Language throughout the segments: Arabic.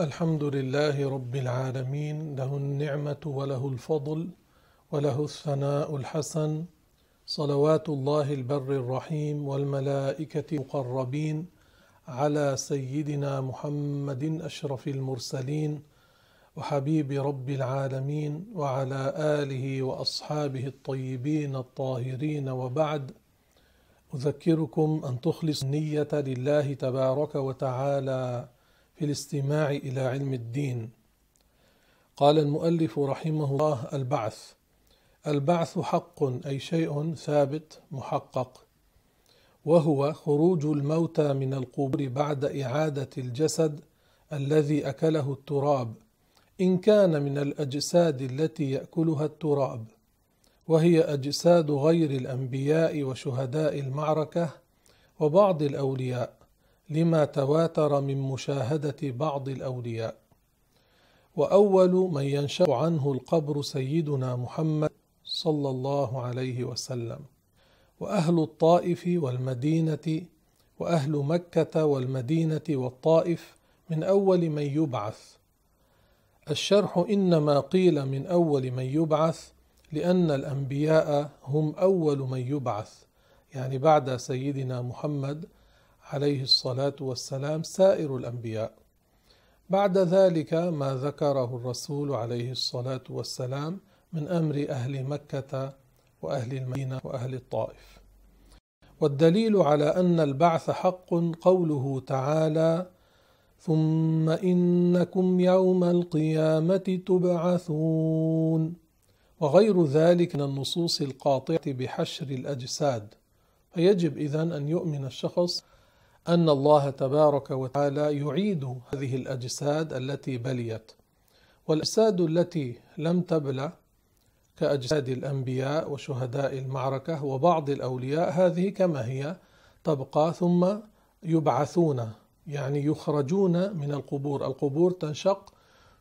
الحمد لله رب العالمين له النعمة وله الفضل وله الثناء الحسن. صلوات الله البر الرحيم والملائكة المقربين على سيدنا محمد أشرف المرسلين وحبيب رب العالمين وعلى آله وأصحابه الطيبين الطاهرين وبعد. أذكركم أن تخلص النية لله تبارك وتعالى في الاستماع إلى علم الدين. قال المؤلف رحمه الله البعث. البعث حق أي شيء ثابت محقق. وهو خروج الموتى من القبور بعد إعادة الجسد الذي أكله التراب. إن كان من الأجساد التي يأكلها التراب وهي أجساد غير الأنبياء وشهداء المعركة وبعض الأولياء. لما تواتر من مشاهدة بعض الأولياء. وأول من ينشأ عنه القبر سيدنا محمد صلى الله عليه وسلم. وأهل الطائف والمدينة وأهل مكة والمدينة والطائف من أول من يبعث. الشرح إنما قيل من أول من يبعث لأن الأنبياء هم أول من يبعث يعني بعد سيدنا محمد عليه الصلاة والسلام سائر الأنبياء. بعد ذلك ما ذكره الرسول عليه الصلاة والسلام من أمر أهل مكة وأهل المدينة وأهل الطائف. والدليل على أن البعث حق قوله تعالى ثم إنكم يوم القيامة تبعثون وغير ذلك من النصوص القاطعة بحشر الأجساد. فيجب إذن أن يؤمن الشخص أن الله تبارك وتعالى يعيد هذه الأجساد التي بليت. والأجساد التي لم تبلى كأجساد الأنبياء وشهداء المعركة وبعض الأولياء هذه كما هي تبقى ثم يبعثون يعني يخرجون من القبور. القبور تنشق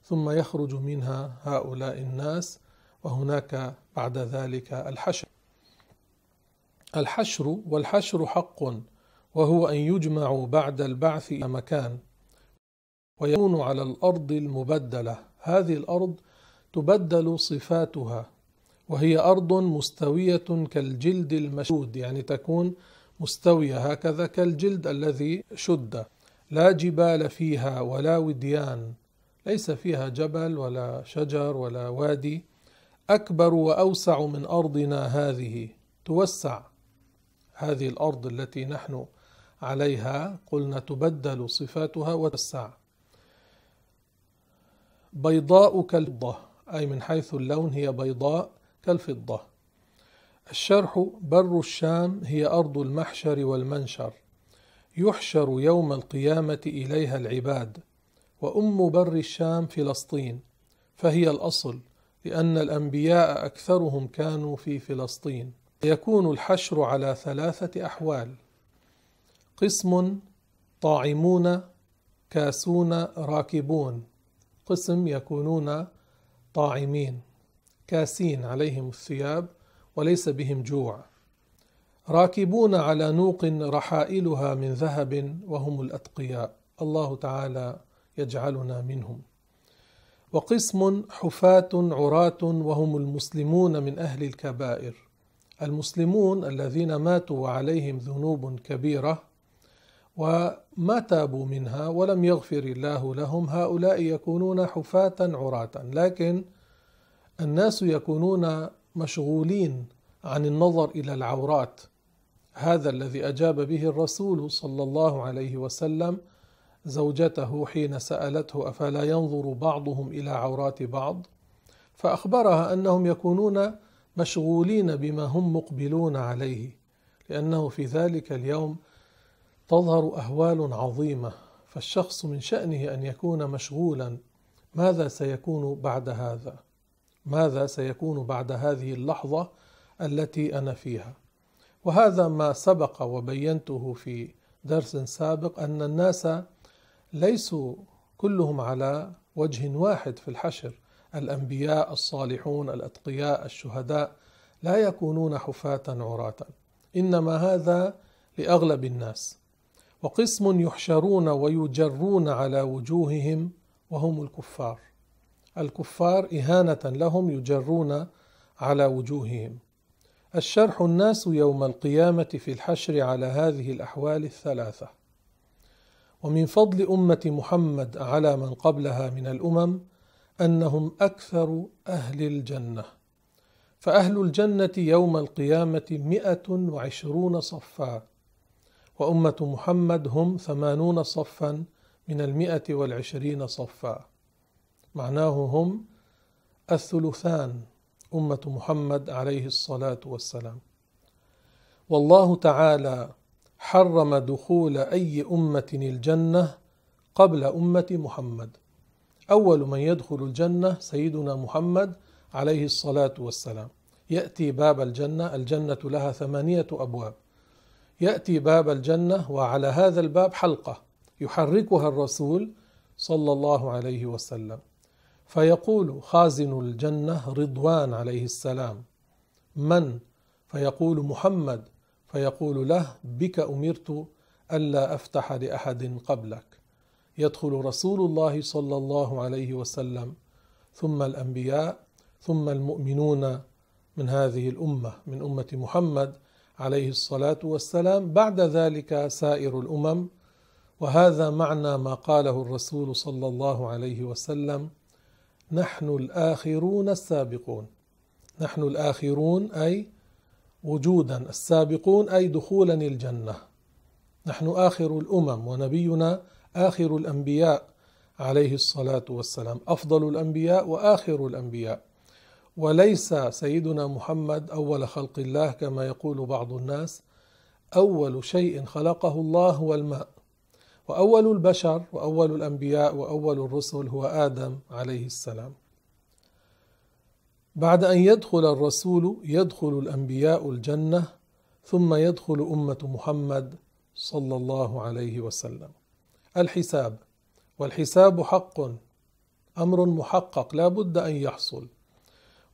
ثم يخرج منها هؤلاء الناس وهناك بعد ذلك الحشر. الحشر والحشر حق. وهو أن يجمعوا بعد البعث إلى مكان ويكون على الأرض المبدلة. هذه الأرض تبدل صفاتها وهي أرض مستوية كالجلد المشدود يعني تكون مستوية هكذا كالجلد الذي شد. لا جبال فيها ولا وديان ليس فيها جبل ولا شجر ولا وادي. أكبر وأوسع من أرضنا هذه توسع. هذه الأرض التي نحن عليها قلنا تبدل صفاتها وتسع. بيضاء كالفضة أي من حيث اللون هي بيضاء كالفضة. الشرح بر الشام هي أرض المحشر والمنشر. يحشر يوم القيامة إليها العباد. وأم بر الشام فلسطين. فهي الأصل لأن الأنبياء أكثرهم كانوا في فلسطين. يكون الحشر على ثلاثة أحوال. قسم طاعمون كاسون راكبون. قسم يكونون طاعمين. كاسين عليهم الثياب وليس بهم جوع. راكبون على نوق رحائلها من ذهب وهم الأتقياء. الله تعالى يجعلنا منهم. وقسم حفاة عراة وهم المسلمون من أهل الكبائر. المسلمون الذين ماتوا وعليهم ذنوب كبيرة وما تابوا منها ولم يغفر الله لهم. هؤلاء يكونون حفاة عراة. لكن الناس يكونون مشغولين عن النظر إلى العورات. هذا الذي أجاب به الرسول صلى الله عليه وسلم زوجته حين سألته أفلا ينظر بعضهم إلى عورات بعض؟ فأخبرها أنهم يكونون مشغولين بما هم مقبلون عليه لأنه في ذلك اليوم تظهر أهوال عظيمة فالشخص من شأنه أن يكون مشغولا. ماذا سيكون بعد هذا؟ ماذا سيكون بعد هذه اللحظة التي أنا فيها؟ وهذا ما سبق وبينته في درس سابق أن الناس ليسوا كلهم على وجه واحد في الحشر. الأنبياء الصالحون الأتقياء الشهداء لا يكونون حفاة عراة. إنما هذا لأغلب الناس. وقسم يحشرون ويجرون على وجوههم وهم الكفار. الكفار إهانة لهم يجرون على وجوههم. الشرح الناس يوم القيامة في الحشر على هذه الأحوال الثلاثة. ومن فضل أمة محمد على من قبلها من الأمم أنهم أكثر أهل الجنة. فأهل الجنة يوم القيامة مئة وعشرون صفا. وأمة محمد هم ثمانون صفا من المئة والعشرين صفا. معناه هم الثلثان أمة محمد عليه الصلاة والسلام. والله تعالى حرم دخول أي أمة الجنة قبل أمة محمد. أول من يدخل الجنة سيدنا محمد عليه الصلاة والسلام. يأتي باب الجنة الجنة لها ثمانية أبواب. يأتي باب الجنة وعلى هذا الباب حلقة يحركها الرسول صلى الله عليه وسلم. فيقول خازن الجنة رضوان عليه السلام. من؟ فيقول محمد. فيقول له بك أمرت ألا أفتح لأحد قبلك. يدخل رسول الله صلى الله عليه وسلم. ثم الأنبياء ثم المؤمنون من هذه الأمة من أمة محمد عليه الصلاة والسلام بعد ذلك سائر الأمم وهذا معنى ما قاله الرسول صلى الله عليه وسلم نحن الآخرون السابقون. نحن الآخرون أي وجودا السابقون أي دخولا الجنة. نحن آخر الأمم ونبينا آخر الأنبياء عليه الصلاة والسلام. أفضل الأنبياء وآخر الأنبياء. وليس سيدنا محمد أول خلق الله كما يقول بعض الناس. أول شيء خلقه الله هو الماء. وأول البشر وأول الأنبياء وأول الرسل هو آدم عليه السلام. بعد أن يدخل الرسول يدخل الأنبياء الجنة ثم يدخل أمة محمد صلى الله عليه وسلم. الحساب. والحساب حق. أمر محقق. لا بد أن يحصل.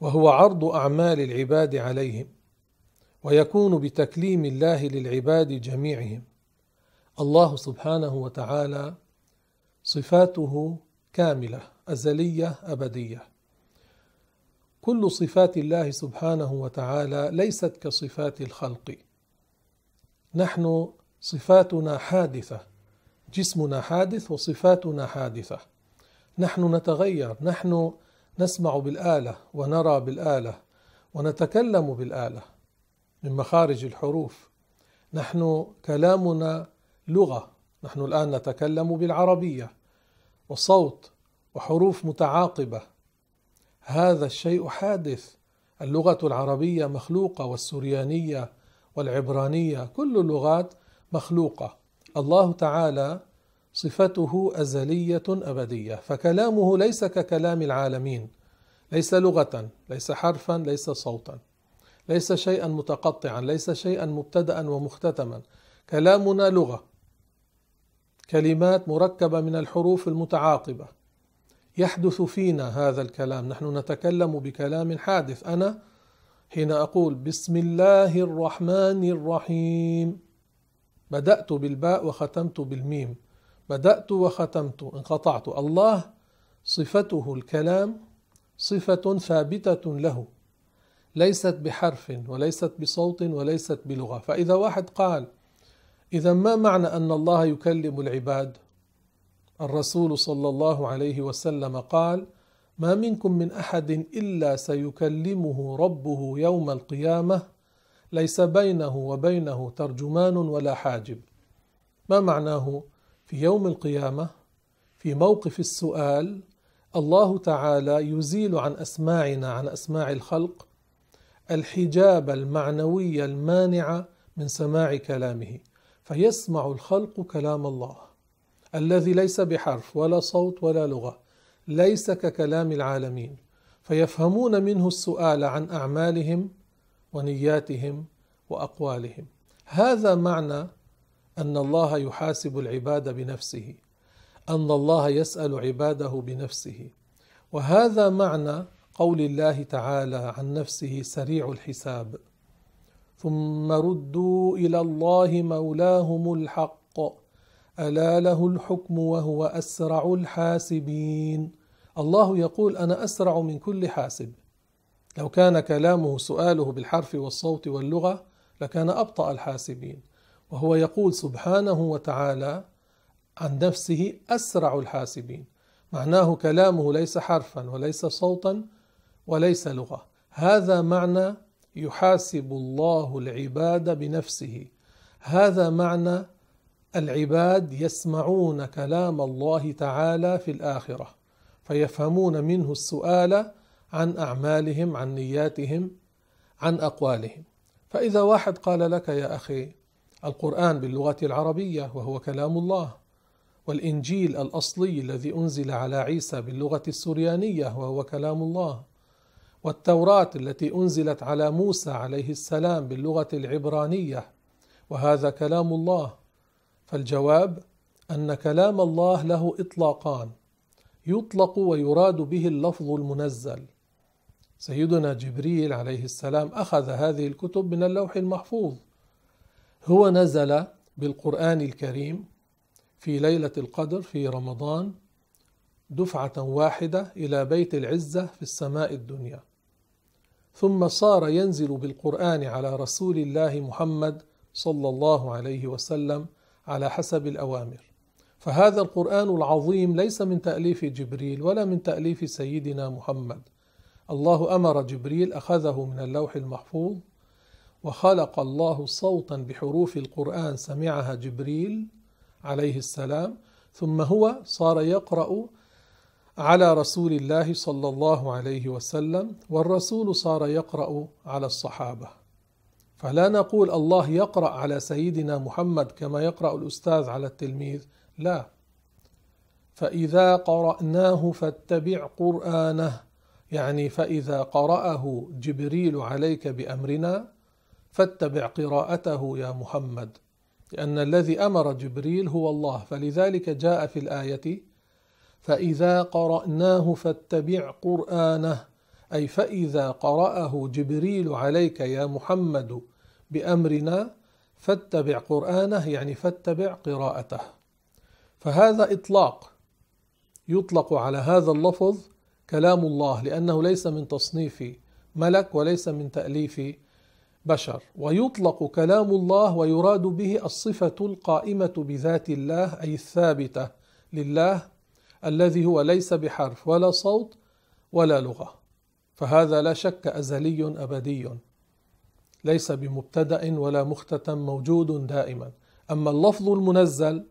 وهو عرض أعمال العباد عليهم ويكون بتكليم الله للعباد جميعهم. الله سبحانه وتعالى صفاته كاملة أزلية أبدية. كل صفات الله سبحانه وتعالى ليست كصفات الخلق. نحن صفاتنا حادثة جسمنا حادث وصفاتنا حادثة. نحن نتغير نحن نسمع بالآلة ونرى بالآلة ونتكلم بالآلة من مخارج الحروف. نحن كلامنا لغة نحن الآن نتكلم بالعربية وصوت وحروف متعاقبة. هذا الشيء حادث. اللغة العربية مخلوقة والسريانية والعبرانية كل اللغات مخلوقة. الله تعالى صفته أزلية أبدية فكلامه ليس ككلام العالمين ليس لغة ليس حرفا ليس صوتا ليس شيئا متقطعا ليس شيئا مبتدا ومختتما. كلامنا لغة كلمات مركبة من الحروف المتعاقبة. يحدث فينا هذا الكلام نحن نتكلم بكلام حادث. أنا حين أقول بسم الله الرحمن الرحيم بدأت بالباء وختمت بالميم. بدأت وختمت انقطعت الله صفته الكلام صفة ثابتة له ليست بحرف وليست بصوت وليست بلغة فإذا واحد قال إذا ما معنى أن الله يكلم العباد؟ الرسول صلى الله عليه وسلم قال: ما منكم من أحد إلا سيكلمه ربه يوم القيامة ليس بينه وبينه ترجمان ولا حاجب. ما معناه؟ في يوم القيامة في موقف السؤال الله تعالى يزيل عن أسماعنا عن أسماع الخلق الحجاب المعنوي المانع من سماع كلامه فيسمع الخلق كلام الله الذي ليس بحرف ولا صوت ولا لغة ليس ككلام العالمين فيفهمون منه السؤال عن أعمالهم ونياتهم وأقوالهم. هذا معنى أن الله يحاسب العباد بنفسه أن الله يسأل عباده بنفسه. وهذا معنى قول الله تعالى عن نفسه سريع الحساب. ثم ردوا إلى الله مولاهم الحق. ألا له الحكم وهو أسرع الحاسبين. الله يقول أنا أسرع من كل حاسب. لو كان كلامه سؤاله بالحرف والصوت واللغة لكان أبطأ الحاسبين. وهو يقول سبحانه وتعالى عن نفسه أسرع الحاسبين. معناه كلامه ليس حرفا وليس صوتا وليس لغة. هذا معنى يحاسب الله العباد بنفسه. هذا معنى العباد يسمعون كلام الله تعالى في الآخرة فيفهمون منه السؤال عن أعمالهم عن نياتهم عن أقوالهم. فإذا واحد قال لك يا أخي القرآن باللغة العربية وهو كلام الله والإنجيل الأصلي الذي أنزل على عيسى باللغة السريانيه وهو كلام الله والتوراة التي أنزلت على موسى عليه السلام باللغة العبرانية وهذا كلام الله. فالجواب أن كلام الله له إطلاقان يطلق ويراد به اللفظ المنزل. سيدنا جبريل عليه السلام أخذ هذه الكتب من اللوح المحفوظ. هو نزل بالقرآن الكريم في ليلة القدر في رمضان دفعة واحدة إلى بيت العزة في السماء الدنيا. ثم صار ينزل بالقرآن على رسول الله محمد صلى الله عليه وسلم على حسب الأوامر. فهذا القرآن العظيم ليس من تأليف جبريل ولا من تأليف سيدنا محمد. الله أمر جبريل أخذه من اللوح المحفوظ وخلق الله صوتا بحروف القرآن سمعها جبريل عليه السلام ثم هو صار يقرأ على رسول الله صلى الله عليه وسلم والرسول صار يقرأ على الصحابة. فلا نقول الله يقرأ على سيدنا محمد كما يقرأ الأستاذ على التلميذ لا. فإذا قرأناه فاتبع قرآنه يعني فإذا قرأه جبريل عليك بأمرنا فاتبع قراءته يا محمد لأن الذي أمر جبريل هو الله. فلذلك جاء في الآية فإذا قرأناه فاتبع قرآنه. أي فإذا قرأه جبريل عليك يا محمد بأمرنا فاتبع قرآنه يعني فاتبع قراءته. فهذا إطلاق يطلق على هذا اللفظ كلام الله لأنه ليس من تصنيف ملك وليس من تأليف بشر. ويطلق كلام الله ويراد به الصفة القائمة بذات الله أي الثابتة لله الذي هو ليس بحرف ولا صوت ولا لغة. فهذا لا شك أزلي أبدي. ليس بمبتدأ ولا مختتم موجود دائما. أما اللفظ المنزل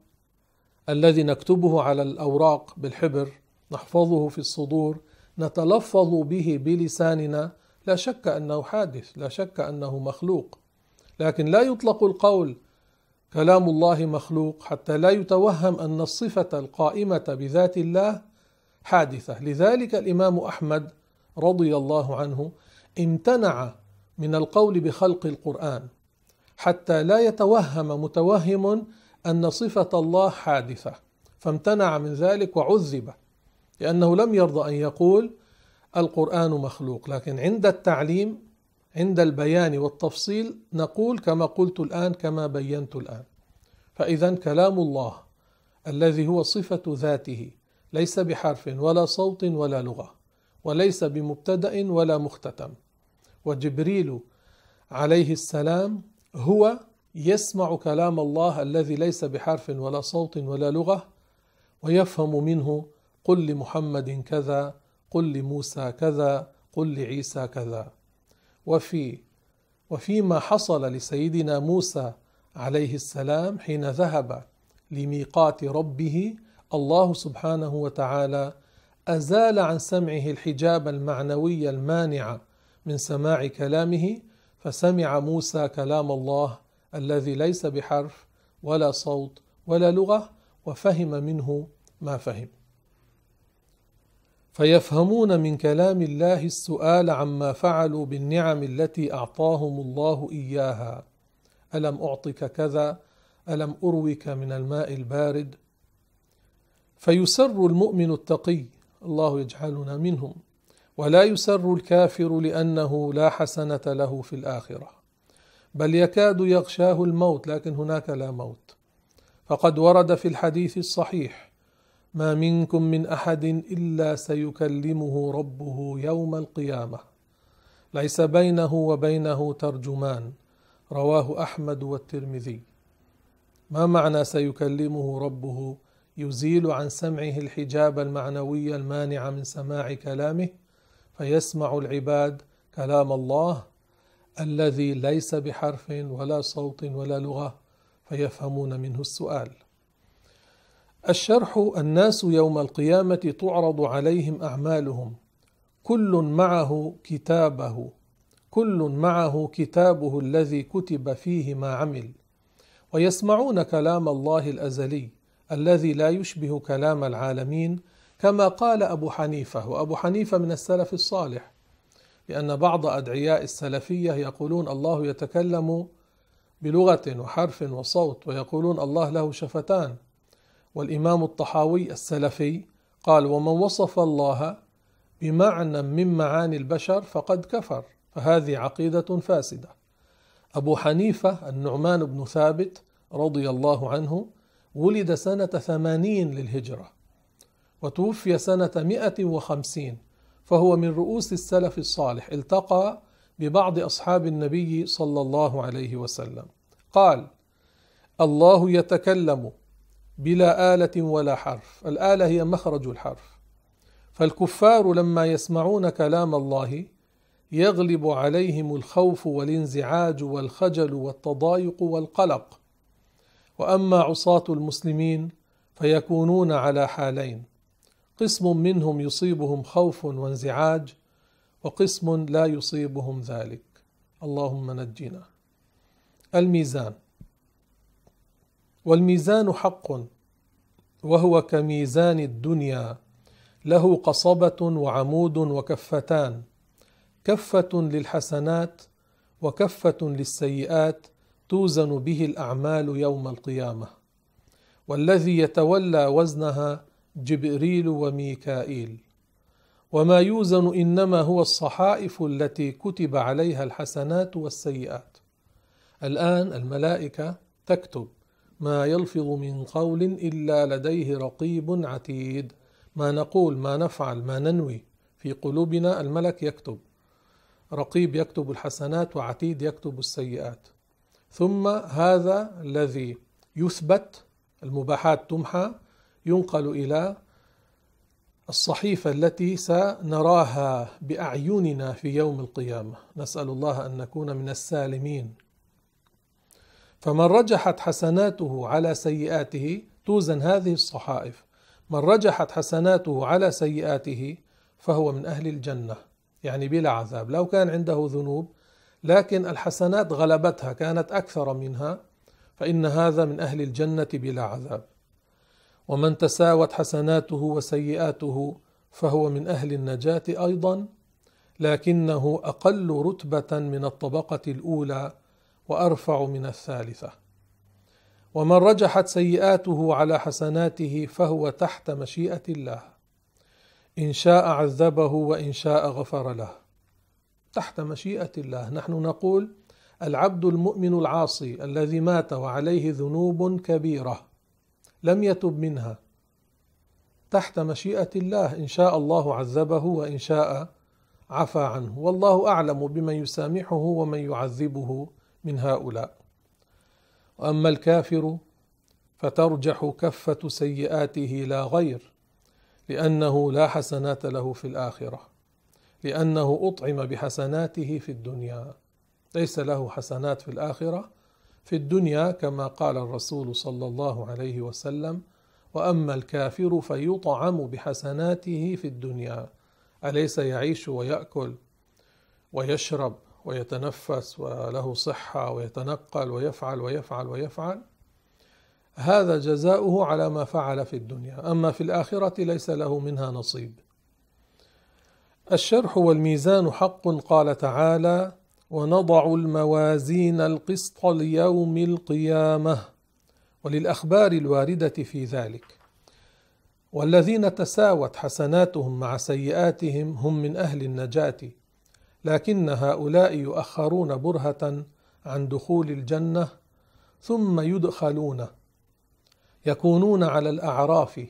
الذي نكتبه على الأوراق بالحبر نحفظه في الصدور نتلفظ به بلساننا لا شك أنه حادث لا شك أنه مخلوق. لكن لا يطلق القول كلام الله مخلوق حتى لا يتوهم أن الصفة القائمة بذات الله حادثة. لذلك الإمام أحمد رضي الله عنه امتنع من القول بخلق القرآن حتى لا يتوهم متوهم أن صفة الله حادثة فامتنع من ذلك وعذب لأنه لم يرضى أن يقول القرآن مخلوق لكن عند التعليم عند البيان والتفصيل نقول كما قلت الآن كما بينت الآن. فإذا كلام الله الذي هو صفة ذاته ليس بحرف ولا صوت ولا لغة وليس بمبتدأ ولا مختتم. وجبريل عليه السلام هو يسمع كلام الله الذي ليس بحرف ولا صوت ولا لغة ويفهم منه قل لمحمد كذا قل لموسى كذا قل لعيسى كذا. وفي وفيما حصل لسيدنا موسى عليه السلام حين ذهب لميقات ربه الله سبحانه وتعالى أزال عن سمعه الحجاب المعنوي المانع من سماع كلامه فسمع موسى كلام الله الذي ليس بحرف ولا صوت ولا لغة وفهم منه ما فهم. فيفهمون من كلام الله السؤال عما فعلوا بالنعم التي أعطاهم الله إياها. ألم أعطك كذا؟ ألم أروك من الماء البارد؟ فيسر المؤمن التقي الله يجعلنا منهم ولا يسر الكافر لأنه لا حسنة له في الآخرة. بل يكاد يغشاه الموت لكن هناك لا موت. فقد ورد في الحديث الصحيح ما منكم من أحد إلا سيكلمه ربه يوم القيامة. ليس بينه وبينه ترجمان. رواه أحمد والترمذي. ما معنى سيكلمه ربه؟ يزيل عن سمعه الحجاب المعنوي المانع من سماع كلامه فيسمع العباد كلام الله الذي ليس بحرف ولا صوت ولا لغة فيفهمون منه السؤال. الشرح الناس يوم القيامة تعرض عليهم أعمالهم. كل معه كتابه. كل معه كتابه الذي كتب فيه ما عمل. ويسمعون كلام الله الأزلي الذي لا يشبه كلام العالمين كما قال أبو حنيفة. وأبو حنيفة من السلف الصالح لأن بعض أدعياء السلفية يقولون الله يتكلم بلغة وحرف وصوت ويقولون الله له شفتان. والإمام الطحاوي السلفي قال ومن وصف الله بمعنى من معاني البشر فقد كفر فهذه عقيدة فاسدة. أبو حنيفة النعمان بن ثابت رضي الله عنه ولد سنة ثمانين للهجرة وتوفي سنة مئة وخمسين فهو من رؤوس السلف الصالح التقى ببعض أصحاب النبي صلى الله عليه وسلم. قال الله يتكلم بلا آلة ولا حرف. الآلة هي مخرج الحرف. فالكفار لما يسمعون كلام الله يغلب عليهم الخوف والانزعاج والخجل والتضايق والقلق. وأما عصاة المسلمين فيكونون على حالين. قسم منهم يصيبهم خوف وانزعاج وقسم لا يصيبهم ذلك. اللهم نجنا. الميزان. والميزان حق وهو كميزان الدنيا له قصبة وعمود وكفتان كفة للحسنات وكفة للسيئات توزن به الأعمال يوم القيامة. والذي يتولى وزنها جبريل وميكائيل. وما يوزن إنما هو الصحائف التي كتب عليها الحسنات والسيئات. الآن الملائكة تكتب. ما يلفظ من قول إلا لديه رقيب عتيد. ما نقول ما نفعل ما ننوي. في قلوبنا الملك يكتب. رقيب يكتب الحسنات وعتيد يكتب السيئات. ثم هذا الذي يثبت المباحات تمحى ينقل إلى الصحيفة التي سنراها بأعيننا في يوم القيامة. نسأل الله أن نكون من السالمين. فمن رجحت حسناته على سيئاته توزن هذه الصحائف. من رجحت حسناته على سيئاته فهو من أهل الجنة يعني بلا عذاب. لو كان عنده ذنوب لكن الحسنات غلبتها كانت أكثر منها فإن هذا من أهل الجنة بلا عذاب. ومن تساوت حسناته وسيئاته فهو من أهل النجاة أيضا لكنه أقل رتبة من الطبقة الأولى وأرفع من الثالثة. ومن رجحت سيئاته على حسناته فهو تحت مشيئة الله. إن شاء عذبه وإن شاء غفر له. تحت مشيئة الله. نحن نقول العبد المؤمن العاصي الذي مات وعليه ذنوب كبيرة لم يتب منها. تحت مشيئة الله. إن شاء الله عذبه وإن شاء عفى عنه. والله أعلم بمن يسامحه ومن يعذبه. من هؤلاء. وأما الكافر فترجح كفة سيئاته لا غير لأنه لا حسنات له في الآخرة لأنه أطعم بحسناته في الدنيا. ليس له حسنات في الآخرة في الدنيا كما قال الرسول صلى الله عليه وسلم وأما الكافر فيطعم بحسناته في الدنيا. أليس يعيش ويأكل ويشرب ويتنفس وله صحة ويتنقل ويفعل ويفعل ويفعل هذا جزاؤه على ما فعل في الدنيا. أما في الآخرة ليس له منها نصيب. الشرح والميزان حق قال تعالى ونضع الموازين القسط ليوم القيامة. وللأخبار الواردة في ذلك والذين تساوت حسناتهم مع سيئاتهم هم من أهل النجاة. لكن هؤلاء يؤخرون برهة عن دخول الجنة ثم يدخلون يكونون على الأعراف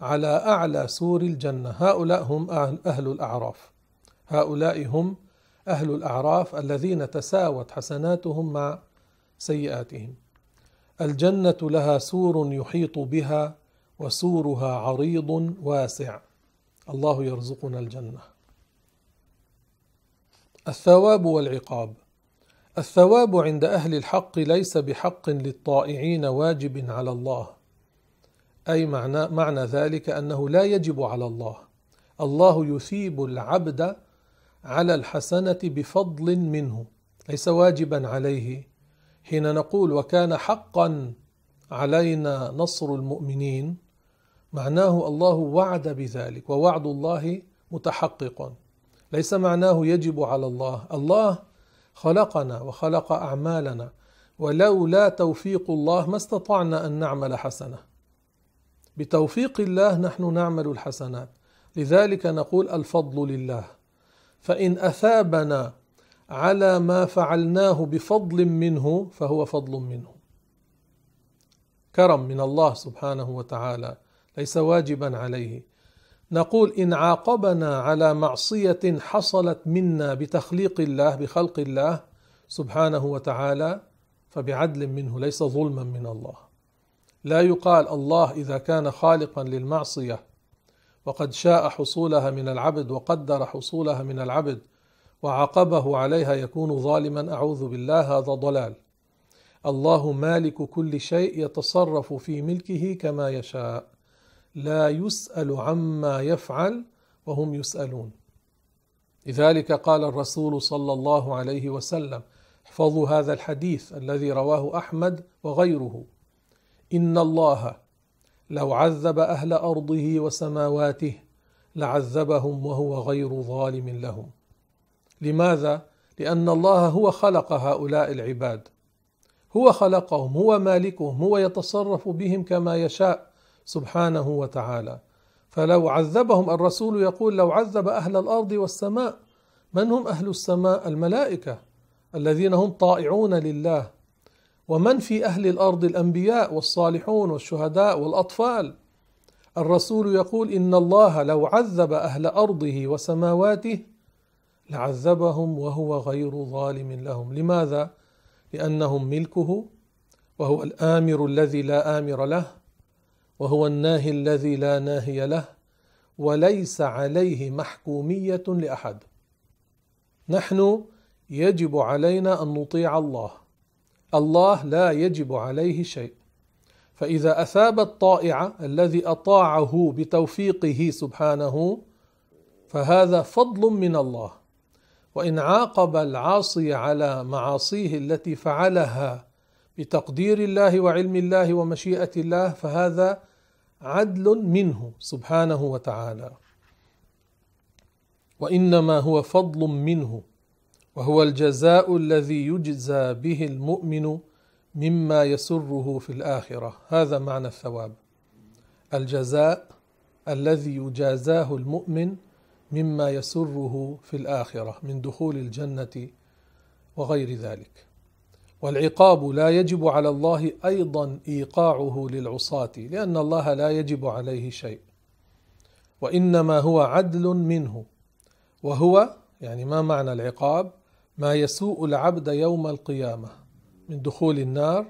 على أعلى سور الجنة. هؤلاء هم أهل الأعراف. هؤلاء هم أهل الأعراف الذين تساوت حسناتهم مع سيئاتهم. الجنة لها سور يحيط بها وسورها عريض واسع. الله يرزقنا الجنة. الثواب والعقاب. الثواب عند أهل الحق ليس بحق للطائعين واجب على الله. أي معنى, معنى ذلك أنه لا يجب على الله. الله يثيب العبد على الحسنة بفضل منه ليس واجبا عليه. حين نقول وكان حقا علينا نصر المؤمنين معناه الله وعد بذلك ووعد الله متحقق ليس معناه يجب على الله. الله خلقنا وخلق أعمالنا ولولا توفيق الله ما استطعنا أن نعمل حسنة. بتوفيق الله نحن نعمل الحسنات. لذلك نقول الفضل لله. فإن أثابنا على ما فعلناه بفضل منه فهو فضل منه. كرم من الله سبحانه وتعالى ليس واجبا عليه. نقول إن عاقبنا على معصية حصلت منا بتخليق الله بخلق الله سبحانه وتعالى فبعدل منه ليس ظلما من الله. لا يقال الله إذا كان خالقا للمعصية وقد شاء حصولها من العبد وقدر حصولها من العبد وعاقبه عليها يكون ظالما أعوذ بالله هذا ضلال. الله مالك كل شيء يتصرف في ملكه كما يشاء. لا يسأل عما يفعل وهم يسألون. لذلك قال الرسول صلى الله عليه وسلم احفظوا هذا الحديث الذي رواه أحمد وغيره. إن الله لو عذب أهل أرضه وسماواته لعذبهم وهو غير ظالم لهم. لماذا؟ لأن الله هو خلق هؤلاء العباد. هو خلقهم هو مالكهم هو يتصرف بهم كما يشاء. سبحانه وتعالى. فلو عذبهم الرسول يقول لو عذب أهل الأرض والسماء من هم أهل السماء؟ الملائكة الذين هم طائعون لله. ومن في أهل الأرض؟ الأنبياء والصالحون والشهداء والأطفال. الرسول يقول إن الله لو عذب أهل أرضه وسماواته لعذبهم وهو غير ظالم لهم. لماذا؟ لأنهم ملكه وهو الآمر الذي لا آمر له. وهو الناهي الذي لا ناهي له وليس عليه محكومية لأحد. نحن يجب علينا أن نطيع الله. الله لا يجب عليه شيء. فإذا أثاب الطائع الذي أطاعه بتوفيقه سبحانه فهذا فضل من الله. وإن عاقب العاصي على معاصيه التي فعلها بتقدير الله وعلم الله ومشيئة الله فهذا عدل منه سبحانه وتعالى. وإنما هو فضل منه وهو الجزاء الذي يجزى به المؤمن مما يسره في الآخرة. هذا معنى الثواب. الجزاء الذي يجازاه المؤمن مما يسره في الآخرة من دخول الجنة وغير ذلك. والعقاب لا يجب على الله أيضا إيقاعه للعصاة لأن الله لا يجب عليه شيء. وإنما هو عدل منه. وهو يعني ما معنى العقاب؟ ما يسوء العبد يوم القيامة من دخول النار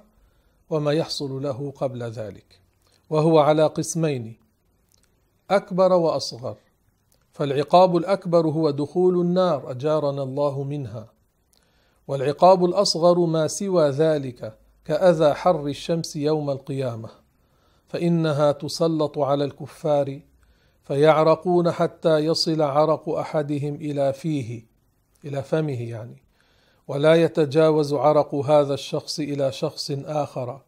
وما يحصل له قبل ذلك. وهو على قسمين أكبر وأصغر. فالعقاب الأكبر هو دخول النار أجارنا الله منها. والعقاب الأصغر ما سوى ذلك كأذى حر الشمس يوم القيامة فإنها تسلط على الكفار فيعرقون حتى يصل عرق أحدهم إلى فيه إلى فمه يعني. ولا يتجاوز عرق هذا الشخص إلى شخص آخر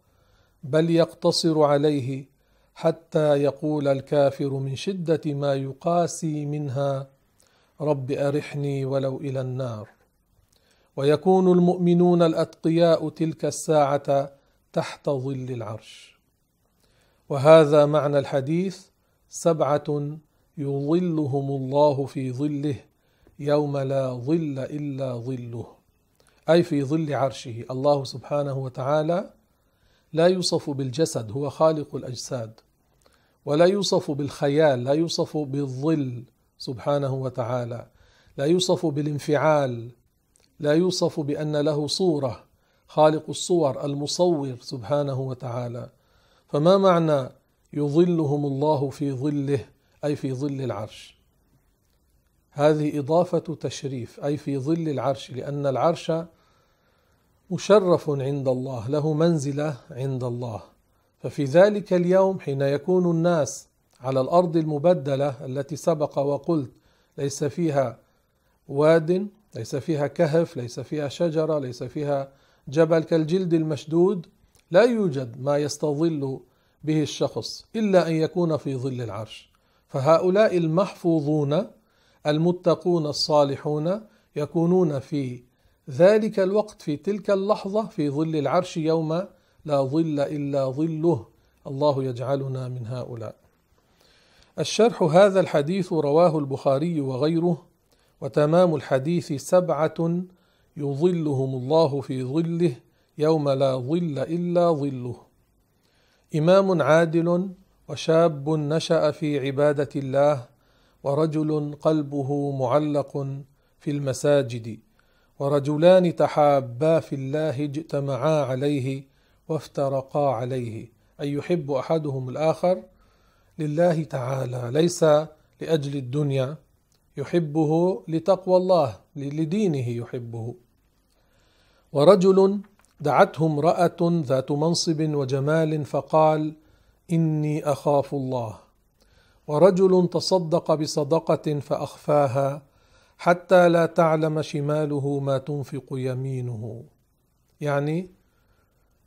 بل يقتصر عليه حتى يقول الكافر من شدة ما يقاسي منها رب أرحني ولو إلى النار. ويكون المؤمنون الأتقياء تلك الساعة تحت ظل العرش. وهذا معنى الحديث سبعة يظلهم الله في ظله يوم لا ظل إلا ظله أي في ظل عرشه. الله سبحانه وتعالى لا يوصف بالجسد هو خالق الأجساد ولا يوصف بالخيال لا يوصف بالظل سبحانه وتعالى لا يوصف بالانفعال لا يوصف بأن له صورة خالق الصور المصور سبحانه وتعالى. فما معنى يظلهم الله في ظله أي في ظل العرش؟ هذه إضافة تشريف أي في ظل العرش لأن العرش مشرف عند الله له منزلة عند الله. ففي ذلك اليوم حين يكون الناس على الأرض المبدلة التي سبق وقلت ليس فيها واد ليس فيها كهف ليس فيها شجرة ليس فيها جبل كالجلد المشدود. لا يوجد ما يستظل به الشخص إلا أن يكون في ظل العرش. فهؤلاء المحفوظون المتقون الصالحون يكونون في ذلك الوقت في تلك اللحظة في ظل العرش يوم لا ظل إلا ظله. الله يجعلنا من هؤلاء. الشرح هذا الحديث رواه البخاري وغيره وتمام الحديث سبعة يظلهم الله في ظله يوم لا ظل إلا ظله. إمام عادل وشاب نشأ في عبادة الله ورجل قلبه معلق في المساجد ورجلان تحابا في الله اجتمعا عليه وافترقا عليه. أي يحب أحدهم الآخر؟ لله تعالى ليس لأجل الدنيا. يحبه لتقوى الله لدينه يحبه. ورجل دعته امرأة ذات منصب وجمال فقال إني أخاف الله. ورجل تصدق بصدقة فأخفاها حتى لا تعلم شماله ما تنفق يمينه. يعني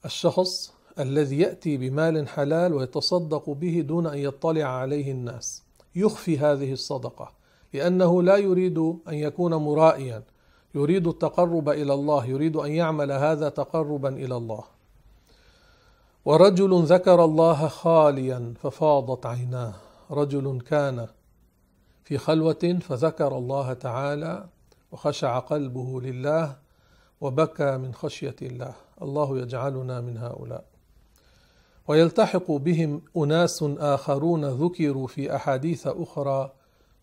الشخص الذي يأتي بمال حلال ويتصدق به دون أن يطلع عليه الناس يخفي هذه الصدقة. لأنه لا يريد أن يكون مرائيا. يريد التقرب إلى الله. يريد أن يعمل هذا تقربا إلى الله. ورجل ذكر الله خاليا ففاضت عيناه. رجل كان في خلوة فذكر الله تعالى وخشع قلبه لله وبكى من خشية الله. الله يجعلنا من هؤلاء. ويلتحق بهم أناس آخرون ذكروا في أحاديث أخرى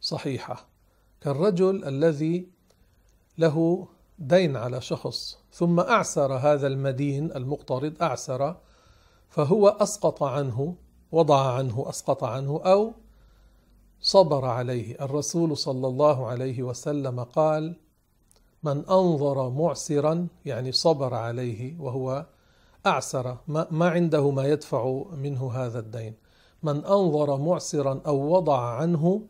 صحيحة. كالرجل الذي له دين على شخص ثم أعسر هذا المدين المقترض أعسر فهو أسقط عنه وضع عنه أسقط عنه أو صبر عليه. الرسول صلى الله عليه وسلم قال من أنظر معسرا يعني صبر عليه وهو أعسر ما عنده ما يدفع منه هذا الدين. من أنظر معسرا أو وضع عنه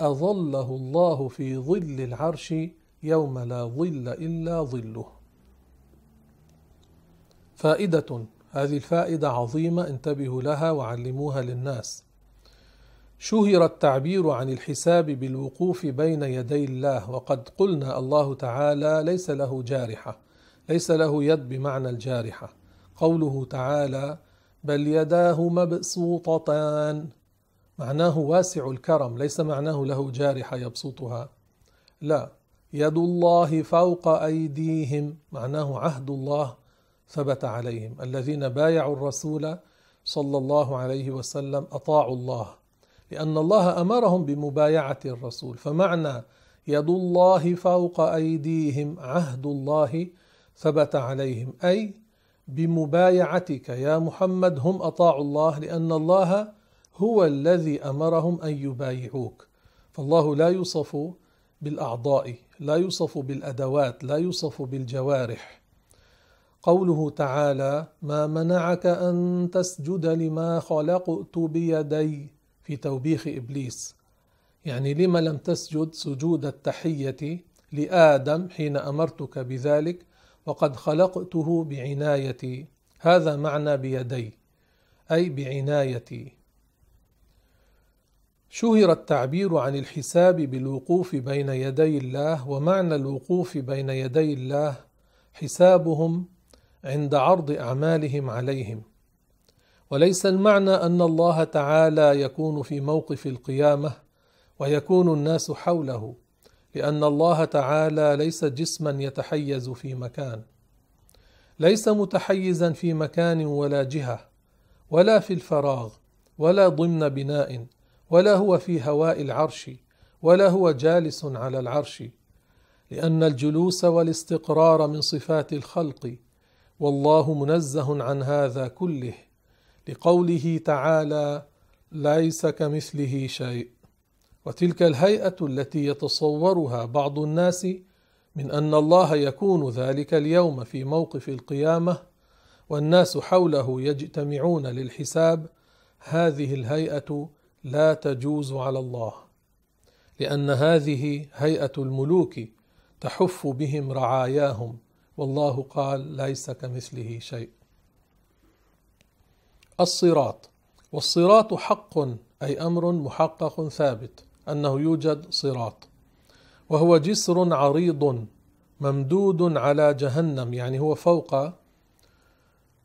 أظله الله في ظل العرش يوم لا ظل إلا ظله. فائدة هذه الفائدة عظيمة انتبهوا لها وعلموها للناس. شهر التعبير عن الحساب بالوقوف بين يدي الله وقد قلنا الله تعالى ليس له جارحة ليس له يد بمعنى الجارحة. قوله تعالى بل يداه مبسوطتان معناه واسع الكرم ليس معناه له جارحة يبسطها. لا يد الله فوق أيديهم معناه عهد الله ثبت عليهم. الذين بايعوا الرسول صلى الله عليه وسلم أطاعوا الله لأن الله أمرهم بمبايعة الرسول. فمعنى يد الله فوق أيديهم عهد الله ثبت عليهم. أي بمبايعتك يا محمد هم أطاعوا الله لأن الله هو الذي أمرهم أن يبايعوك. فالله لا يوصف بالأعضاء لا يوصف بالأدوات لا يوصف بالجوارح. قوله تعالى ما منعك أن تسجد لما خلقت بيدي في توبيخ إبليس. يعني لما لم تسجد سجود التحية لآدم حين أمرتك بذلك؟ وقد خلقته بعنايتي هذا معنى بيدي أي بعنايتي. شهر التعبير عن الحساب بالوقوف بين يدي الله ومعنى الوقوف بين يدي الله حسابهم عند عرض أعمالهم عليهم. وليس المعنى أن الله تعالى يكون في موقف القيامة ويكون الناس حوله لأن الله تعالى ليس جسما يتحيز في مكان. ليس متحيزا في مكان ولا جهة ولا في الفراغ ولا ضمن بناء. ولا هو في هواء العرش ولا هو جالس على العرش لأن الجلوس والاستقرار من صفات الخلق والله منزه عن هذا كله لقوله تعالى ليس كمثله شيء وتلك الهيئة التي يتصورها بعض الناس من أن الله يكون ذلك اليوم في موقف القيامة والناس حوله يجتمعون للحساب هذه الهيئة لا تجوز على الله لأن هذه هيئة الملوك تحف بهم رعاياهم. والله قال ليس كمثله شيء. الصراط. والصراط حق أي أمر محقق ثابت أنه يوجد صراط. وهو جسر عريض ممدود على جهنم يعني هو فوق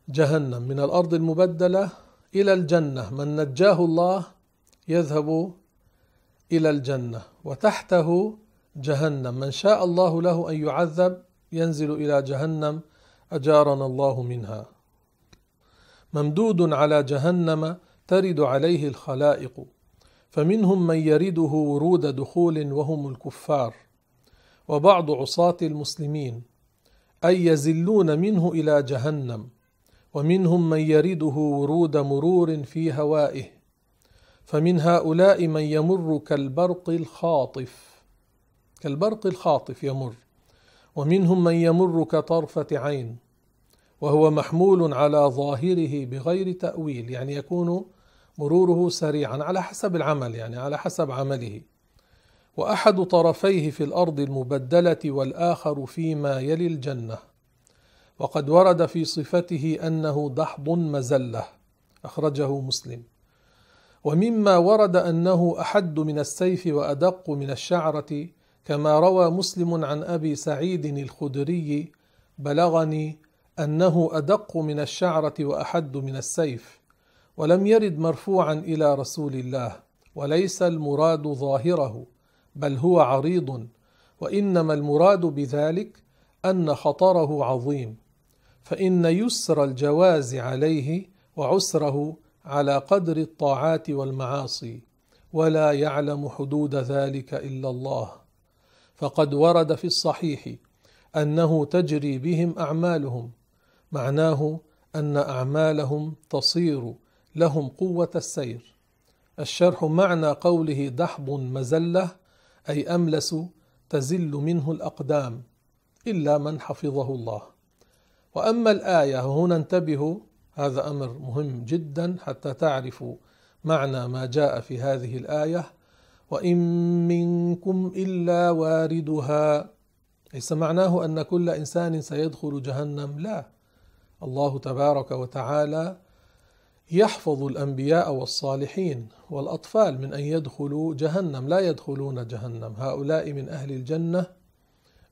جهنم من الأرض المبدلة إلى الجنة. من نجاه الله يذهب إلى الجنة وتحته جهنم. من شاء الله له أن يعذب ينزل إلى جهنم أجارنا الله منها. ممدود على جهنم ترد عليه الخلائق فمنهم من يرده ورود دخول وهم الكفار. وبعض عصاة المسلمين أي يزلون منه إلى جهنم ومنهم من يرده ورود مرور في هوائه. فمن هؤلاء من يمر كالبرق الخاطف كالبرق الخاطف يمر. ومنهم من يمر كطرفة عين وهو محمول على ظاهره بغير تأويل يعني يكون مروره سريعا على حسب العمل يعني على حسب عمله. وأحد طرفيه في الأرض المبدلة والآخر فيما يلي الجنة. وقد ورد في صفته أنه دحض مزلة أخرجه مسلم. ومما ورد أنه أحد من السيف وأدق من الشعرة كما روى مسلم عن أبي سعيد الخدري بلغني أنه أدق من الشعرة وأحد من السيف ولم يرد مرفوعا إلى رسول الله وليس المراد ظاهره بل هو عريض وإنما المراد بذلك أن خطره عظيم فإن يسر الجواز عليه وعسره على قدر الطاعات والمعاصي ولا يعلم حدود ذلك إلا الله. فقد ورد في الصحيح أنه تجري بهم أعمالهم معناه أن أعمالهم تصير لهم قوة السير. الشرح معنى قوله دحض مزلة أي أملس تزل منه الأقدام إلا من حفظه الله. وأما الآية هنا انتبهوا هذا أمر مهم جدا حتى تعرفوا معنى ما جاء في هذه الآية. وإن منكم إلا واردها ليس معناه أن كل إنسان سيدخل جهنم؟ لا. الله تبارك وتعالى يحفظ الأنبياء والصالحين والأطفال من أن يدخلوا جهنم. لا يدخلون جهنم. هؤلاء من أهل الجنة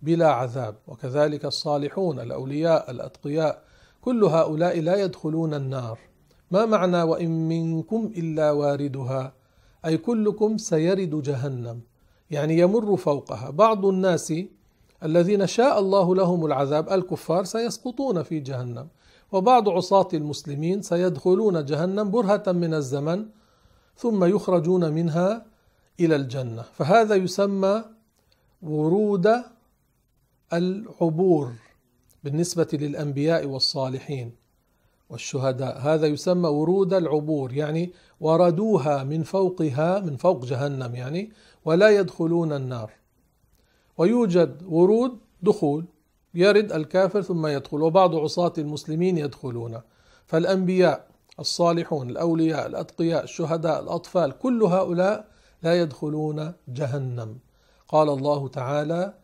بلا عذاب. وكذلك الصالحون الأولياء الأتقياء كل هؤلاء لا يدخلون النار. ما معنى وإن منكم إلا واردها؟ أي كلكم سيرد جهنم. يعني يمر فوقها. بعض الناس الذين شاء الله لهم العذاب الكفار سيسقطون في جهنم. وبعض عصاة المسلمين سيدخلون جهنم برهة من الزمن ثم يخرجون منها إلى الجنة. فهذا يسمى ورود العبور. بالنسبة للأنبياء والصالحين والشهداء. هذا يسمى ورود العبور يعني وردوها من فوقها من فوق جهنم يعني ولا يدخلون النار. ويوجد ورود دخول يرد الكافر ثم يدخل وبعض عصاة المسلمين يدخلون. فالأنبياء الصالحون الأولياء الأتقياء الشهداء الأطفال كل هؤلاء لا يدخلون جهنم. قال الله تعالى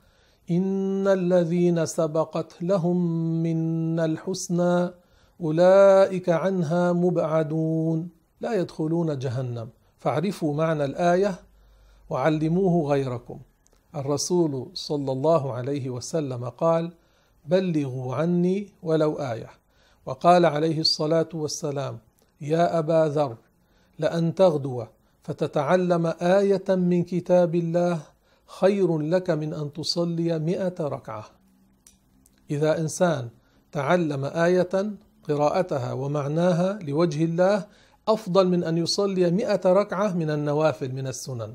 إن الذين سبقت لهم منا الحسنى أولئك عنها مبعدون لا يدخلون جهنم. فاعرفوا معنى الآية وعلموه غيركم. الرسول صلى الله عليه وسلم قال بلغوا عني ولو آية. وقال عليه الصلاة والسلام يا أبا ذر لأن تغدو فتتعلم آية من كتاب الله خير لك من أن تصلي مئة ركعة. إذا إنسان تعلم آية قراءتها ومعناها لوجه الله أفضل من أن يصلي مئة ركعة من النوافل من السنن.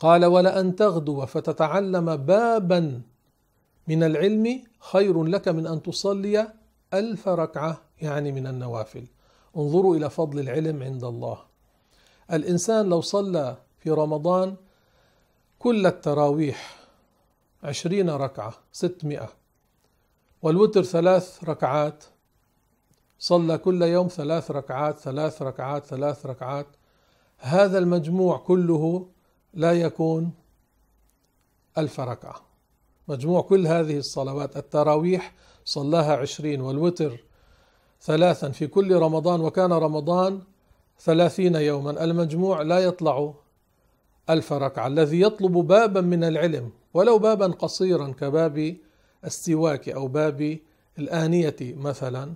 قال ولأن تغدو فتتعلم بابا من العلم خير لك من أن تصلي ألف ركعة يعني من النوافل. انظروا إلى فضل العلم عند الله. الإنسان لو صلى في رمضان كل التراويح عشرين ركعة ستمائة. والوتر ثلاث ركعات. صلى كل يوم ثلاث ركعات ثلاث ركعات ثلاث ركعات. هذا المجموع كله لا يكون ألف ركعة. مجموع كل هذه الصلوات. التراويح صلاها عشرين والوتر ثلاثا في كل رمضان وكان رمضان ثلاثين يوما. المجموع لا يطلع ألف ركعة الذي يطلب بابا من العلم ولو بابا قصيرا كباب السواك أو باب الآنية مثلا.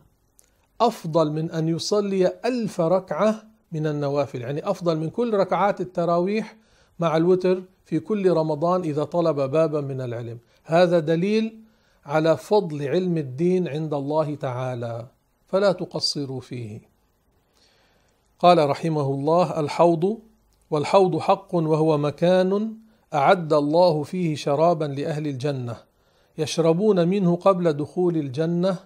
أفضل من أن يصلي ألف ركعة من النوافل يعني أفضل من كل ركعات التراويح مع الوتر في كل رمضان إذا طلب بابا من العلم. هذا دليل على فضل علم الدين عند الله تعالى فلا تقصروا فيه. قال رحمه الله الحوض والحوض حق وهو مكان أعد الله فيه شرابا لأهل الجنة يشربون منه قبل دخول الجنة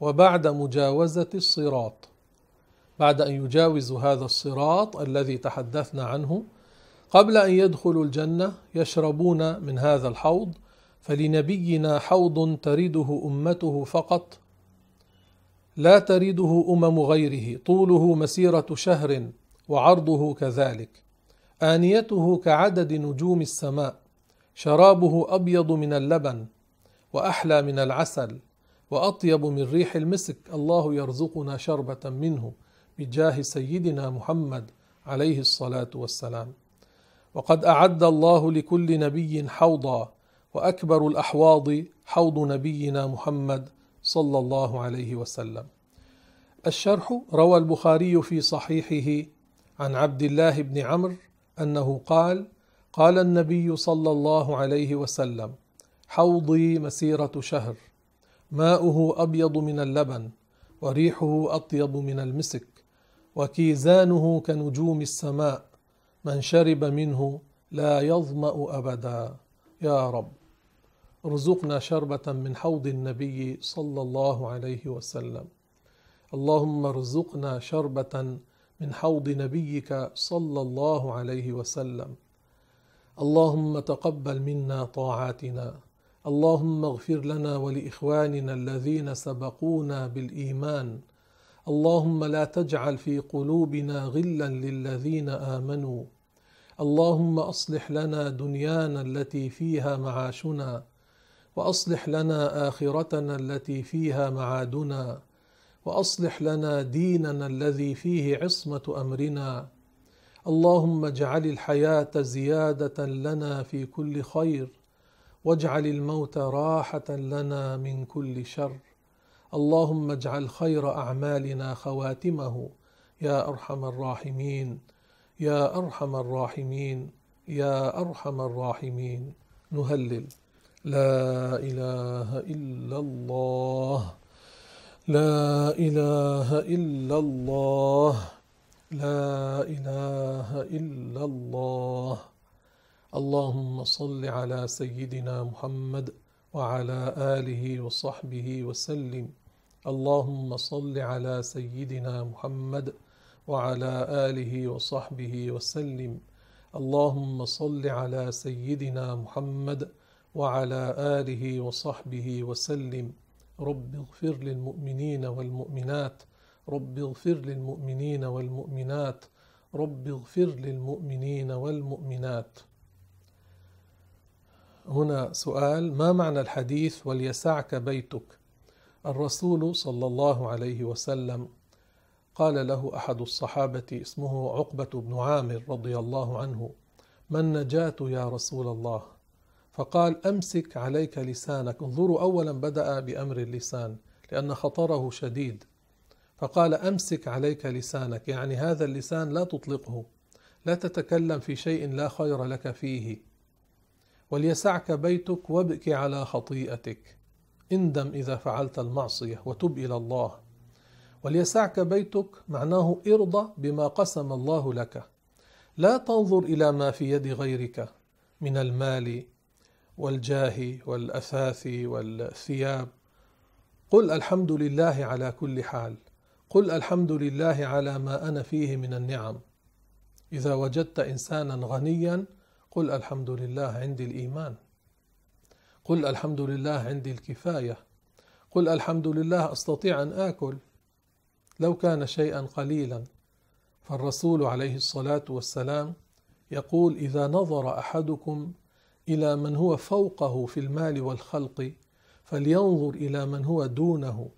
وبعد مجاوزة الصراط. بعد أن يجاوزوا هذا الصراط الذي تحدثنا عنه قبل أن يدخلوا الجنة يشربون من هذا الحوض فلنبينا حوض ترده أمته فقط لا ترده أمم غيره طوله مسيرة شهر وعرضه كذلك. آنيته كعدد نجوم السماء شرابه أبيض من اللبن وأحلى من العسل وأطيب من ريح المسك. الله يرزقنا شربة منه بجاه سيدنا محمد عليه الصلاة والسلام. وقد أعد الله لكل نبي حوضا وأكبر الأحواض حوض نبينا محمد صلى الله عليه وسلم. الشرح روى البخاري في صحيحه عن عبد الله بن عمرو أنه قال قال النبي صلى الله عليه وسلم حوضي مسيرة شهر ماؤه أبيض من اللبن وريحه أطيب من المسك وكيزانه كنجوم السماء من شرب منه لا يظمأ أبدا. يا رب ارزقنا شربة من حوض النبي صلى الله عليه وسلم. اللهم ارزقنا شربة من حوض نبيك صلى الله عليه وسلم. اللهم تقبل منا طاعاتنا. اللهم اغفر لنا ولإخواننا الذين سبقونا بالإيمان. اللهم لا تجعل في قلوبنا غلا للذين آمنوا. اللهم أصلح لنا دنيانا التي فيها معاشنا وأصلح لنا آخرتنا التي فيها معادنا. وأصلح لنا ديننا الذي فيه عصمة أمرنا. اللهم اجعل الحياة زيادة لنا في كل خير واجعل الموت راحة لنا من كل شر. اللهم اجعل خير أعمالنا خواتمه. يا أرحم الراحمين يا أرحم الراحمين يا أرحم الراحمين. نهلل. لا إله إلا الله. لا إله إلا الله. لا إله إلا الله. اللهم صل على سيدنا محمد وعلى آله وصحبه وسلم. اللهم صل على سيدنا محمد وعلى آله وصحبه وسلم. اللهم صل على سيدنا محمد وعلى آله وصحبه وسلم. رب اغفر للمؤمنين والمؤمنات رب اغفر للمؤمنين والمؤمنات رب اغفر للمؤمنين والمؤمنات. هنا سؤال ما معنى الحديث وليسعك بيتك الرسول صلى الله عليه وسلم قال له أحد الصحابة اسمه عقبة بن عامر رضي الله عنه ما النجاة يا رسول الله؟ فقال أمسك عليك لسانك. انظروا اولا بدأ بأمر اللسان لأن خطره شديد. فقال أمسك عليك لسانك. يعني هذا اللسان لا تطلقه. لا تتكلم في شيء لا خير لك فيه. وليسعك بيتك وابك على خطيئتك. اندم إذا فعلت المعصية وتب إلى الله. وليسعك بيتك معناه ارضى بما قسم الله لك. لا تنظر إلى ما في يد غيرك من المال والجاه والأثاث والثياب. قل الحمد لله على كل حال. قل الحمد لله على ما أنا فيه من النعم. إذا وجدت إنسانا غنيا قل الحمد لله عندي الإيمان. قل الحمد لله عندي الكفاية. قل الحمد لله أستطيع أن آكل. لو كان شيئا قليلا. فالرسول عليه الصلاة والسلام يقول إذا نظر أحدكم إلى من هو فوقه في المال والخلق فلينظر إلى من هو دونه.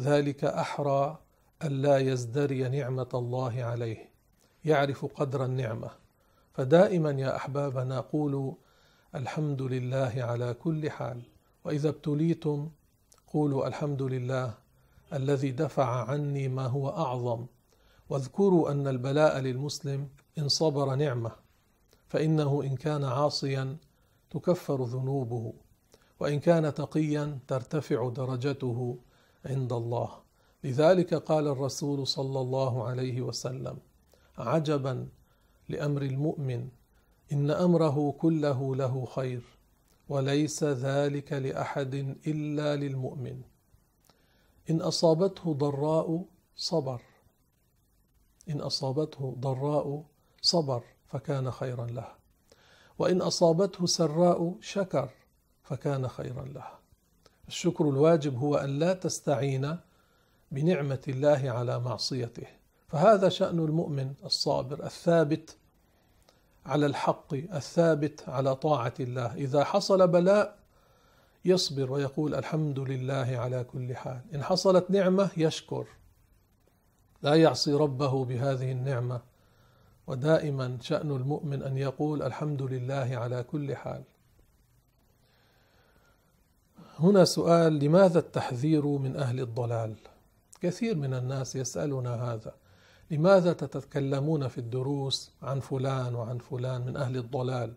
ذلك أحرى ألا يزدري نعمة الله عليه. يعرف قدر النعمة. فدائما يا أحبابنا قولوا الحمد لله على كل حال. وإذا ابتليتم قولوا الحمد لله الذي دفع عني ما هو أعظم. واذكروا أن البلاء للمسلم إن صبر نعمة فإنه إن كان عاصيا تكفر ذنوبه وإن كان تقيا ترتفع درجته عند الله. لذلك قال الرسول صلى الله عليه وسلم عجبا لأمر المؤمن إن أمره كله له خير وليس ذلك لأحد إلا للمؤمن. إن أصابته ضراء صبر. إن أصابته ضراء صبر فكان خيرا له. وإن أصابته سراء شكر فكان خيرا له الشكر الواجب هو أن لا تستعين بنعمة الله على معصيته. فهذا شأن المؤمن الصابر الثابت على الحق الثابت على طاعة الله. إذا حصل بلاء يصبر ويقول الحمد لله على كل حال. إن حصلت نعمة يشكر. لا يعصي ربه بهذه النعمة. ودائما شأن المؤمن أن يقول الحمد لله على كل حال. هنا سؤال لماذا التحذير من أهل الضلال؟ كثير من الناس يسألنا هذا. لماذا تتكلمون في الدروس عن فلان وعن فلان من أهل الضلال؟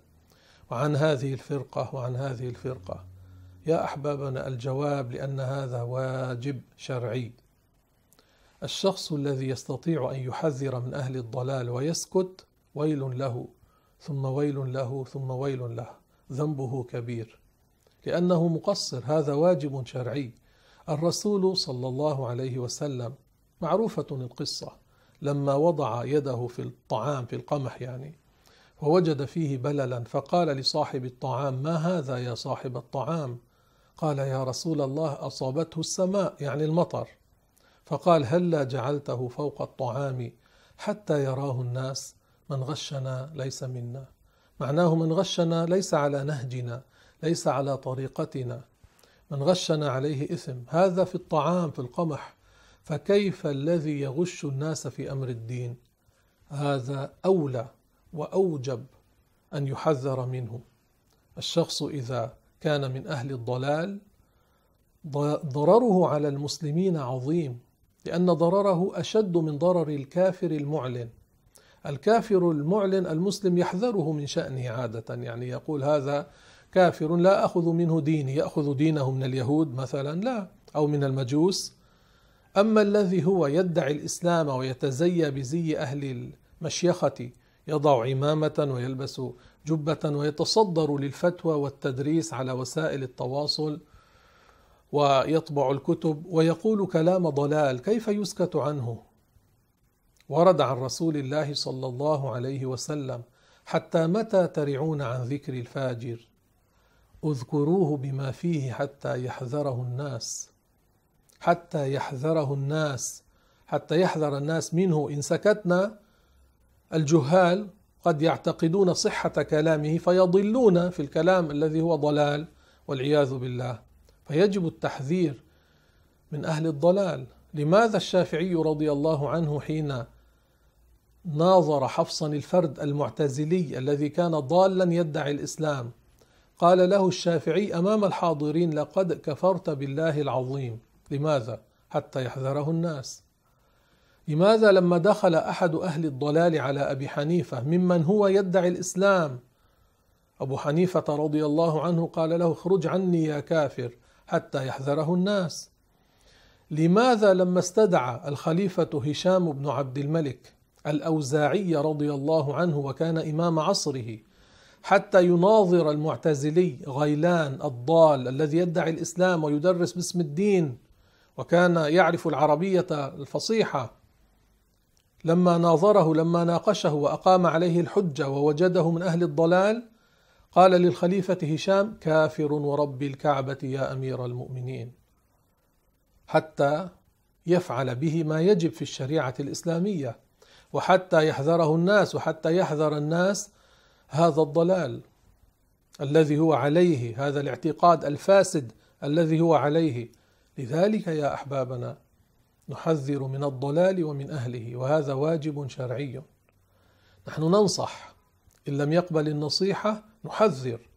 وعن هذه الفرقة وعن هذه الفرقة. يا أحبابنا الجواب لأن هذا واجب شرعي. الشخص الذي يستطيع أن يحذر من أهل الضلال ويسكت ويل له ثم ويل له ثم ويل له. ذنبه كبير. لأنه مقصر. هذا واجب شرعي. الرسول صلى الله عليه وسلم معروفة القصة. لما وضع يده في الطعام في القمح يعني ووجد فيه بللا فقال لصاحب الطعام ما هذا يا صاحب الطعام؟ قال يا رسول الله أصابته السماء يعني المطر. فقال هلا جعلته فوق الطعام حتى يراه الناس من غشنا ليس منا. معناه من غشنا ليس على نهجنا ليس على طريقتنا. من غشنا عليه إثم. هذا في الطعام في القمح. فكيف الذي يغش الناس في أمر الدين؟ هذا أولى وأوجب أن يحذر منه. الشخص إذا كان من أهل الضلال ضرره على المسلمين عظيم. لأن ضرره أشد من ضرر الكافر المعلن. الكافر المعلن المسلم يحذره من شأنه عادة يعني يقول هذا كافر لا أخذ منه ديني يأخذ دينه من اليهود مثلا لا أو من المجوس. أما الذي هو يدعي الإسلام ويتزيى بزي أهل المشيخة يضع عمامه ويلبس جبة ويتصدر للفتوى والتدريس على وسائل التواصل ويطبع الكتب ويقول كلام ضلال كيف يسكت عنه؟ ورد عن رسول الله صلى الله عليه وسلم حتى متى ترعون عن ذكر الفاجر؟ اذكروه بما فيه حتى يحذره الناس. حتى يحذره الناس حتى يحذر الناس منه إن سكتنا الجهال قد يعتقدون صحة كلامه فيضلون في الكلام الذي هو ضلال والعياذ بالله. فيجب التحذير من أهل الضلال. لماذا الشافعي رضي الله عنه حين ناظر حفصا الفرد المعتزلي الذي كان ضالا يدعي الإسلام؟ قال له الشافعي أمام الحاضرين لقد كفرت بالله العظيم. لماذا؟ حتى يحذره الناس. لماذا لما دخل أحد أهل الضلال على أبي حنيفة ممن هو يدعي الإسلام؟ أبو حنيفة رضي الله عنه قال له اخرج عني يا كافر. حتى يحذره الناس. لماذا لما استدعى الخليفة هشام بن عبد الملك الأوزاعي رضي الله عنه وكان إمام عصره حتى يناظر المعتزلي غيلان الضال الذي يدعي الإسلام ويدرس باسم الدين وكان يعرف العربية الفصيحة؟ لما ناظره لما ناقشه وأقام عليه الحجة ووجده من أهل الضلال قال للخليفة هشام كافر ورب الكعبة يا أمير المؤمنين. حتى يفعل به ما يجب في الشريعة الإسلامية وحتى يحذره الناس وحتى يحذر الناس هذا الضلال الذي هو عليه هذا الاعتقاد الفاسد الذي هو عليه. لذلك يا أحبابنا نحذر من الضلال ومن أهله وهذا واجب شرعي. نحن ننصح إن لم يقبل النصيحة نحذر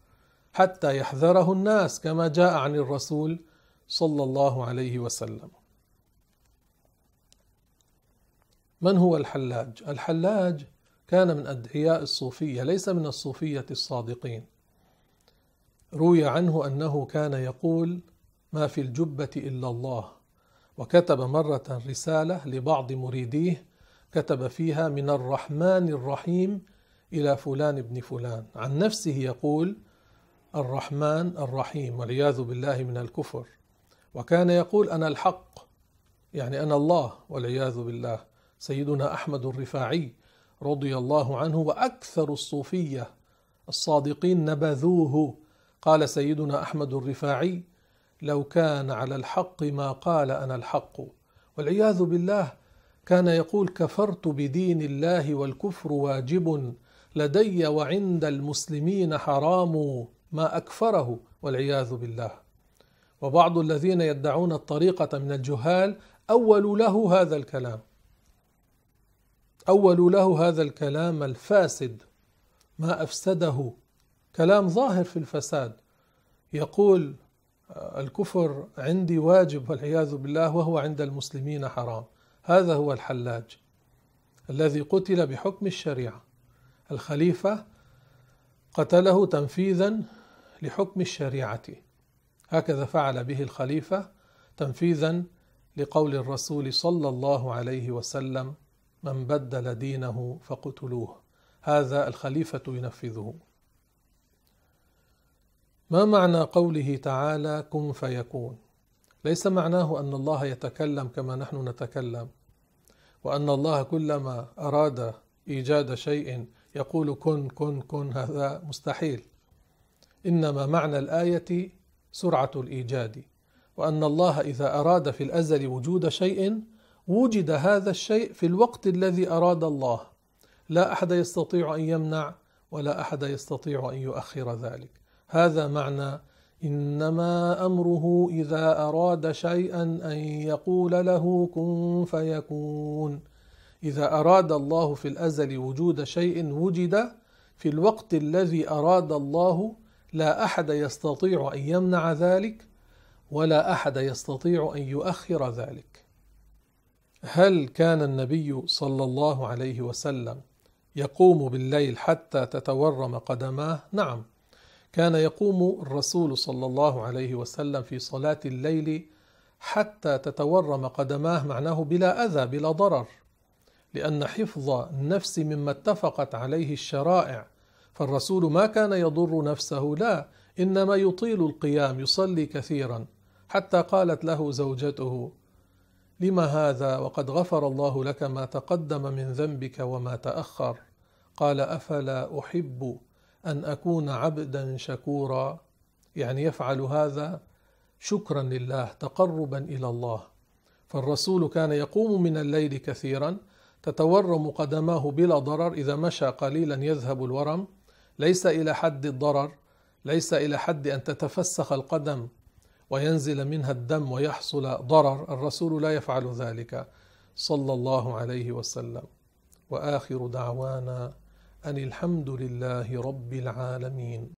حتى يحذره الناس كما جاء عن الرسول صلى الله عليه وسلم. من هو الحلاج؟ الحلاج كان من أدعياء الصوفية ليس من الصوفية الصادقين. روي عنه أنه كان يقول ما في الجبة إلا الله وكتب مرة رسالة لبعض مريديه كتب فيها من الرحمن الرحيم إلى فلان ابن فلان. عن نفسه يقول الرحمن الرحيم والعياذ بالله من الكفر. وكان يقول أنا الحق يعني أنا الله والعياذ بالله. سيدنا أحمد الرفاعي رضي الله عنه وأكثر الصوفية الصادقين نبذوه. قال سيدنا أحمد الرفاعي لو كان على الحق ما قال أنا الحق. والعياذ بالله كان يقول كفرت بدين الله والكفر واجب. لدي وعند المسلمين حرام ما أكفره والعياذ بالله. وبعض الذين يدعون الطريقة من الجهال اولوا له هذا الكلام. أول له هذا الكلام الفاسد ما أفسده. كلام ظاهر في الفساد. يقول آه، الكفر عندي واجب والعياذ بالله وهو عند المسلمين حرام. هذا هو الحلاج الذي قتل بحكم الشريعة. الخليفة قتله تنفيذا لحكم الشريعة. هكذا فعل به الخليفة تنفيذا لقول الرسول صلى الله عليه وسلم من بدل دينه فاقتلوه هذا الخليفة ينفذه. ما معنى قوله تعالى كن فيكون ليس معناه أن الله يتكلم كما نحن نتكلم وأن الله كلما أراد إيجاد شيء يقول كن كن كن هذا مستحيل. إنما معنى الآية سرعة الإيجاد وأن الله إذا أراد في الأزل وجود شيء وجد هذا الشيء في الوقت الذي أراد الله. لا أحد يستطيع أن يمنع ولا أحد يستطيع أن يؤخر ذلك. هذا معنى إنما أمره إذا أراد شيئا أن يقول له كن فيكون. إذا أراد الله في الأزل وجود شيء وجد في الوقت الذي أراد الله لا أحد يستطيع أن يمنع ذلك ولا أحد يستطيع أن يؤخر ذلك. هل كان النبي صلى الله عليه وسلم يقوم بالليل حتى تتورم قدماه؟ نعم. كان يقوم الرسول صلى الله عليه وسلم في صلاة الليل حتى تتورم قدماه معناه بلا أذى بلا ضرر. لأن حفظ النفس مما اتفقت عليه الشرائع. فالرسول ما كان يضر نفسه لا إنما يطيل القيام يصلي كثيرا. حتى قالت له زوجته لم هذا؟ وقد غفر الله لك ما تقدم من ذنبك وما تأخر. قال أفلا أحب أن أكون عبدا شكورا. يعني يفعل هذا شكرا لله تقربا إلى الله. فالرسول كان يقوم من الليل كثيرا تتورم قدماه بلا ضرر إذا مشى قليلا يذهب الورم. ليس إلى حد الضرر ليس إلى حد أن تتفسخ القدم وينزل منها الدم ويحصل ضرر. الرسول لا يفعل ذلك. صلى الله عليه وسلم. وآخر دعوانا أن الحمد لله رب العالمين.